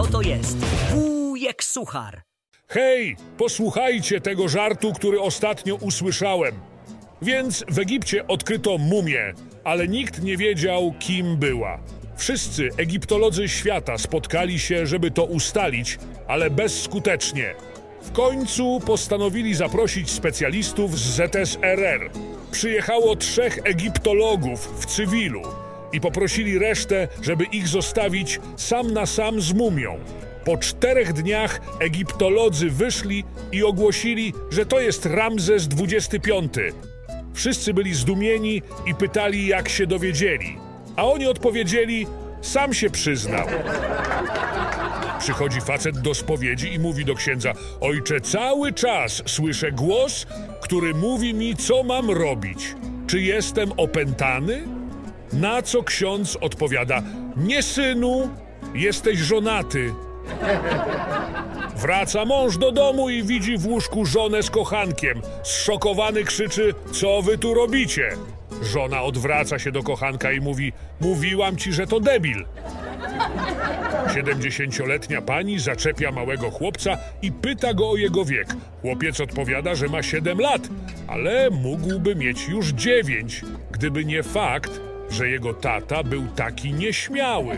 Oto jest wujek Suchar. Hej, posłuchajcie tego żartu, który ostatnio usłyszałem. Więc w Egipcie odkryto mumię, ale nikt nie wiedział, kim była. Wszyscy egiptolodzy świata spotkali się, żeby to ustalić, ale bezskutecznie. W końcu postanowili zaprosić specjalistów z ZSRR. Przyjechało trzech egiptologów w cywilu i poprosili resztę, żeby ich zostawić sam na sam z mumią. Po czterech dniach egiptolodzy wyszli i ogłosili, że to jest Ramzes XXV. Wszyscy byli zdumieni i pytali, jak się dowiedzieli. A oni odpowiedzieli, sam się przyznał. Przychodzi facet do spowiedzi i mówi do księdza: Ojcze, cały czas słyszę głos, który mówi mi, co mam robić. Czy jestem opętany? Na co ksiądz odpowiada: Nie, synu, jesteś żonaty. Wraca mąż do domu i widzi w łóżku żonę z kochankiem. Zszokowany krzyczy: Co wy tu robicie? Żona odwraca się do kochanka i mówi: Mówiłam ci, że to debil. Siedemdziesięcioletnia pani zaczepia małego chłopca i pyta go o jego wiek. Chłopiec odpowiada, że ma 7 lat, ale mógłby mieć już 9, gdyby nie fakt, że jego tata był taki nieśmiały.